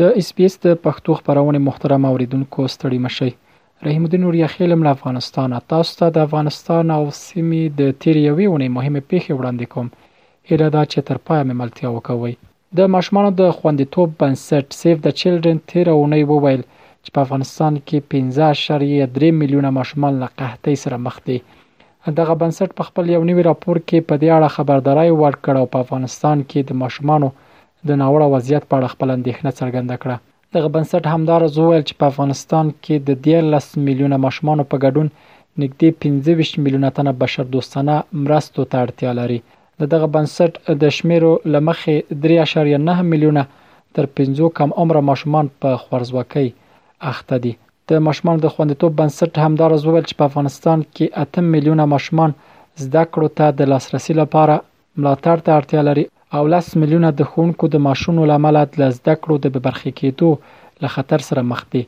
د اس بي اس د پښتو خپرونې محترم اوریدونکو ستړي مه شئ رحیم الدین اوریا خیلم له افغانستانه تاسو ته د افغانستان او سیمې د تیرې یوې اونۍ مهمې پیښې وړاندې کوم هیله ده چې تر پایه مې ملتیا وکوئ د ماشومانو د خوندیتوب بنسټ سیف د چلډرن تیره اونۍ وویل چې په افغانستان کې پنځه اعشاریه درې میلیونه ماشومان له قحطۍ سره مخ دي دغه بنسټ په خپل یو نوي راپور کې په دې اړه خبرداری ورکړ او په افغانستان کې د ماشومانو د ناوړه وضعیت په اړه خپله اندېښنه څرګنده کړه. دغه بنسټ همداراز وویل چې په افغانستان کې د دیارلس میلیونه ماشومانو په ګډون نږدې پنځه ویشت میلیونه تنه بشردوستانه مرستو ته اړتیا لري. د دغه بنسټ د شمېرو له مخې درې اعشاریه نهه میلیونه تر پنځو کم عمره ماشومان په خوارځواکۍ اخته دي. د ماشومانو د خوندیتوب بنسټ همداراز وویل چې په افغانستان کې اته میلیونه ماشومان زده کړو ته د لاسرسي لپاره ملاتړ ته اړتیا لري او لس میلیونه د ښوونکو د معاشونو له امله له زده کړو د بې برخې کېدو له خطر سره مخ دي،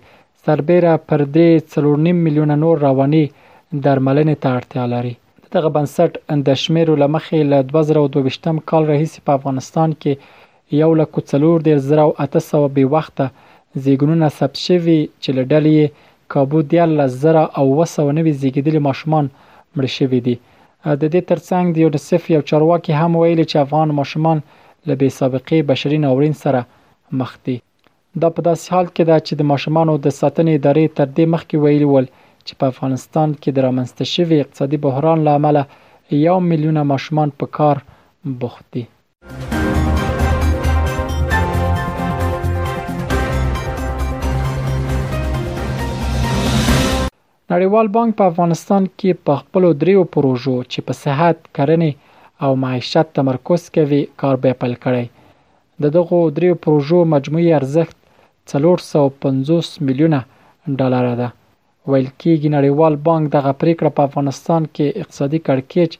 سربېره پر دې څلور نیم میلیونه نور رواني درملنې ته اړتیا لري. د دغه بنسټ د شمېرو له مخې له دوه زره او دوه ویشت کال راهیسې په افغانستان کې یو لک او څلور دېرش زره او اته سوه بې وخته زېږونونه ثبت شوي چې له ډلې یې کابو دیارلس زره او اووه سوه نوي زېږېدلي ماشومان مړه شوي دي. د دې ترڅنګ د یونسیف یو چارواکي هم ویلي چې افغان ماشومان له بې سابقې بشري ناورین سره مخ دي. دا په داسې حال کې ده چې د ماشومانو د ساتنې ادارې تر دې مخکې ویلي ول چې په افغانستان کې د رامنځته شوي اقتصادي بحران له امله یو میلیونه ماشومان په کار بوخت دي. نړیوال بانک په افغانستان کې په خپل دریو پروژو چې په صحت، کرنې او معیشت تمرکز کوي کار به پیل کړي. د دغو دریو پروژو مجموعي ارزښت 450 میلیونه ډالر ده. ویل کیږي نړیوال بانک دغه پریکړه په افغانستان کې اقتصادي کړکیچ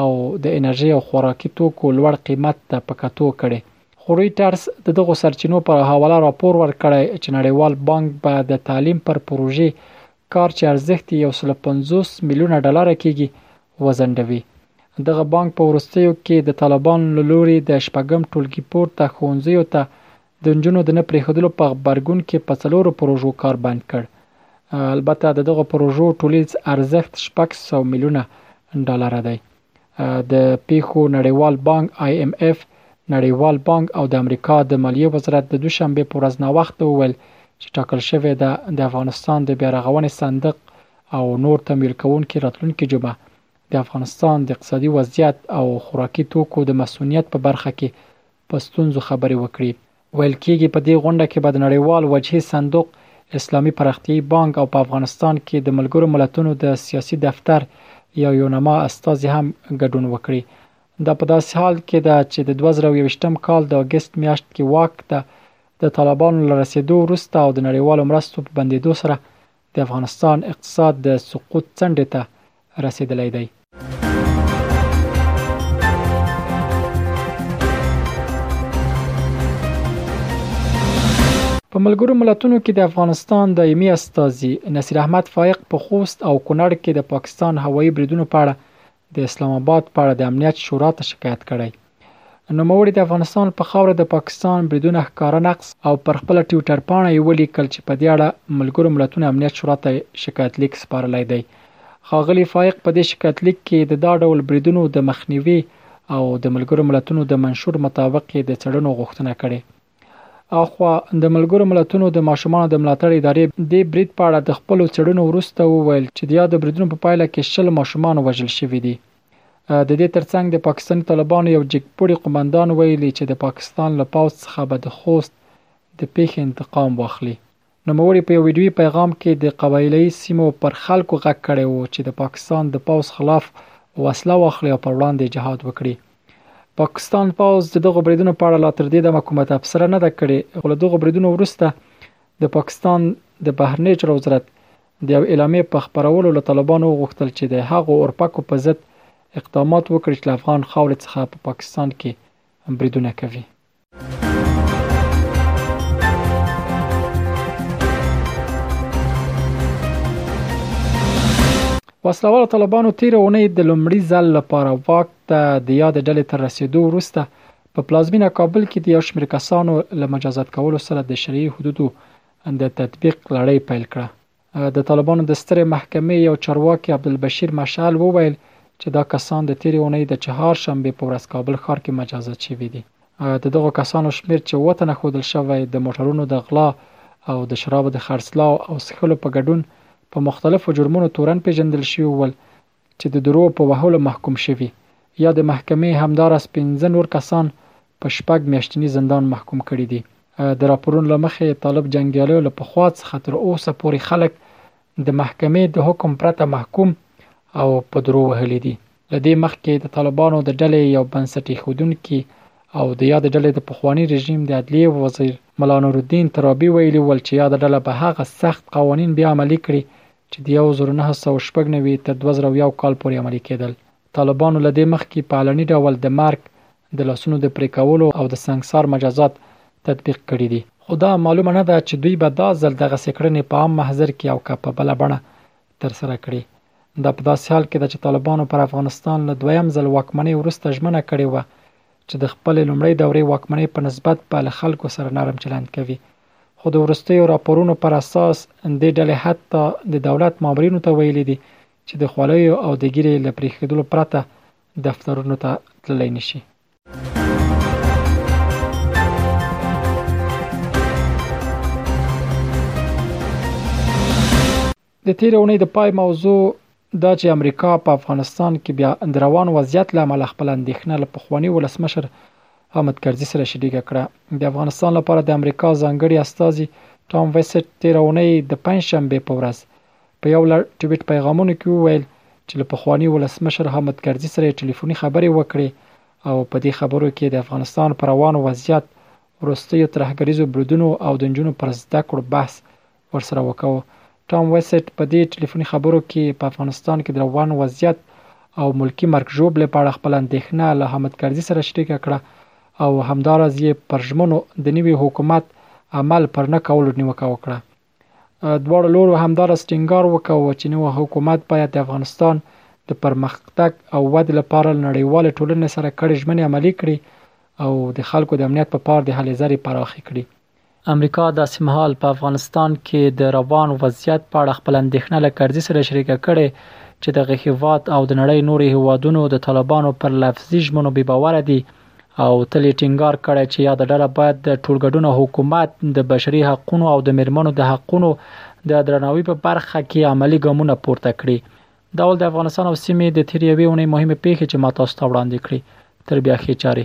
او د انرژۍ او خوراکي توکو لوړ قیمت ته په کتو کړې خو رویټرز د دغو سرچینو پر حواله راپور ورکړی چې نړیوال بانک به د تعلیم پر پروژې کار چې ارزښت یې 150 میلیونه ډالر کیږي وځنډوي دغه بانک په وروستیو کې د طالبان له لوري د شپږم ټولګي پورته ښوونځیو ته د نجونو د نه پرېښودلو په غبرګون کې په څلورو پروژو کار بند کړ. البته د دغو پروژو ټولیز ارزښت شپږ سوه میلیونه ډالره دی. د پېښو نړیوال بانک، IMF، نړیوال بانک او د امریکا د مالیې وزارت د دوشنبې په ورځ ناوخته وویل چې ټاکل شوې ده د افغانستان د بیارغونې صندوق او نور تمویل کوونکي راتلونکې جمعه د افغانستان د اقتصادي وضعیت او خوراکي توکو د مصونیت په برخه کې په ستونزو خبرې وکړي. ویل کیږي په دې غونډه کې به د نړیوال وجهي صندوق، اسلامي پراختیایي بانک او په افغانستان کې د ملګرو ملتونو د سیاسي دفتر یا یونما استازي هم ګډون وکړي. دا په داسې حال کې ده چې د دوه زره او یوویشتم کال د اګست میاشت کې واک ته د طالبانو له رسیدو وروسته او د نړیوالو مرستو په بندیدو سره د افغانستان اقتصاد د سقوط څنډې ته رسیدلی دی. په ملګرو ملتونو کې د افغانستان دایمي استازي نصیر احمد فایق په خوست او کونړ کې د پاکستان هوایي بریدونو په اړه د اسلام آباد په اړه د امنیت شورا ته شکایت کړی. نوموړي د افغانستان په خاوره د پاکستان بریدونه ښکاره نقض او پر خپله ټویټر پاڼه یې ولیکل چې په دې اړه ملګرو ملتونو امنیت شورا ته شکایت لیک سپارلی دی. ښاغلي فایق په دې شکایت لیک کې د دا ډول بریدونو د مخنیوي او د ملګرو ملتونو د منشور مطابق یې د څېړنو غوښتنه کړې. اخوا د ملګرو ملتونو د ماشومانو د ملاتړ ادارې دې برید په اړه د خپلو څېړنو وروسته وویل چې د یادو بریدونو په پایله کې شل ماشومان وژل شوي دي. د دې ترڅنګ د پاکستاني طالبانو یو جګپوړي قوماندان ویلي چې د پاکستان له پوځ څخه به د خوست د پېښې انتقام واخلي. نوموړي په یو ویډیويي پیغام کې د قبایله یي سیمو پر خلکو غږ کړی و چې د پاکستان د پوځ خلاف وسله واخلي او پر وړاندې جهاد وکړي. پاکستان پوځ د دغو بریدونو په اړه لا تر دې دمه کومه تبصره نه ده کړې، خو له دغو بریدونو وروسته د پاکستان د بهرنیو چارو وزارت د یو اعلامیې په خپرولو له طالبانو وغوښتل چې د هغو اورپکو په ضد اقدامات وکړي چې له افغان خاورې څخه په پاکستان کې بریدونه کوي. وسلوال طالبانو تیر اونۍ د لومړي ځل لپاره واک ته د یاد ډلې تر رسیدو وروسته په پلازمینه کابل کې د یو شمېر کسانو له مجازات کولو سره د شرعي حدودو د تطبیق لړۍ پیل کړه د طالبانو د سترې محکمې یو چارواکي عبدالبشیر مشعل وویل چې دا کسان د تېرې اونۍ د چهار شنبې په ورځ کابل ښار کې مجازات شوي دي. د دغو کسانو شمېر چې اووه تنه ښودل شوی، د موټرونو د غلا او د شرابو د خرڅلاو او څښلو په ګډون په مختلفو جرمونو تورن پېژندل شوي ول، چې د دروغ په وهلو محکوم شوي، یادې محکمې همداراز پنځه نور کسان په شپږ میاشتني زندان محکوم کړي دي. د راپورونو له مخې، طالب جنګیالیو له پخوا څخه تر اوسه پورې خلک د محکمې د حکم پرته محکوم او په درو وهلي دي. له دې مخکې د طالبانو د ډلې یو بنسټ ایښودونکي او د یادې ډلې د پخواني رژیم د عدلیې وزیر ملا نورالدین ترابي ویلي ول چې یاده ډله به هغه سخت قوانین بیا عملي کړي چې د یو زرو نهه سوه او شپږ نوي تر دوه زره او یو کال پورې عملي کېدل. طالبانو له دې مخکې په علني ډول د مرګ، د لاسونو د پرې کولو او د سنګسار مجازات تطبیق کړي دي. خو دا معلومه نه ده چې دوی به دا ځل دغسې کړنې په عام محضر کې او که په بله بڼه ترسره کړي. دا په داسې حال کې ده چې طالبانو پر افغانستان له دویم ځل واکمنۍ وروسته ژمنه کړې وه چې د خپلې لومړۍ دورې واکمنۍ په نسبت به له خلکو سره نرم چلند کوي خو د وروستیو راپورونو پر اساس دې ډلې حتی د دولت مامورینو ته ویلي دي چې د خولیو او د ږیرې له پرېښېدلو پرته دفترونو ته تللی نه شي. د تیرې اونۍ د پای موضوع دا چې امریکا په افغانستان کې بیا د روان وضعیت له امله خپل اندېښنه له پخواني ولسمشر حامد کرزي سره شریکه کړه. د افغانستان لپاره د امریکا ځانګړي استازي ټام ویسټ تیره اونۍ د پنجشنبې په ورځ په یو لړ ټویټ پیغامونو کې وویل چې له پخواني ولسمشر حامد کرزي سره یې ټلیفوني خبرې وکړې او په دې خبرو کې د افغانستان پر روان وضعیت، وروستیو ترهګریزو بریدونو او د نجونو پر زده کړو بحث ورسره وکاوه. ټام ویسټ په دې ټلیفوني خبرو کې په افغانستان کې د روان وضعیت او ملکي مرګ ژوبلې په اړه خپله اندېښنه له حامد کرزي سره شریکه کړه او همداراز یې پر ژمنو د نوي حکومت عمل پر نه کولو نیوکه وکړه. دواړو لورو همداراز ټینګار وکاوه چې نوی حکومت باید د افغانستان د پرمختګ او ودې لپاره له نړیوالې ټولنې سره کړې ژمنې عملي کړي او د خلکو د امنیت په پار د هلې ځلې پراخې کړي. امریکا داسې مهال په افغانستان کې د روان وضعیت په اړه خپل اندېښنه له کرزي سره شریکه کړې چې دغه هېواد او د نړۍ نورو هېوادونو د طالبانو پر لفظي ژمنو بې باوره دي او تل یې ټینګار کړی چې یاده ډله باید د ټولګډونه حکومت د بشري حقونو او د میرمنو د حقونو د درناوي په برخه کې عملي ګامونه پورته کړي دا ول د افغانستان او سیمې د تیر یوې اونۍ مهمې پیښې چې ما تاسو ته وړاندې کړې تر بیا ښې چارې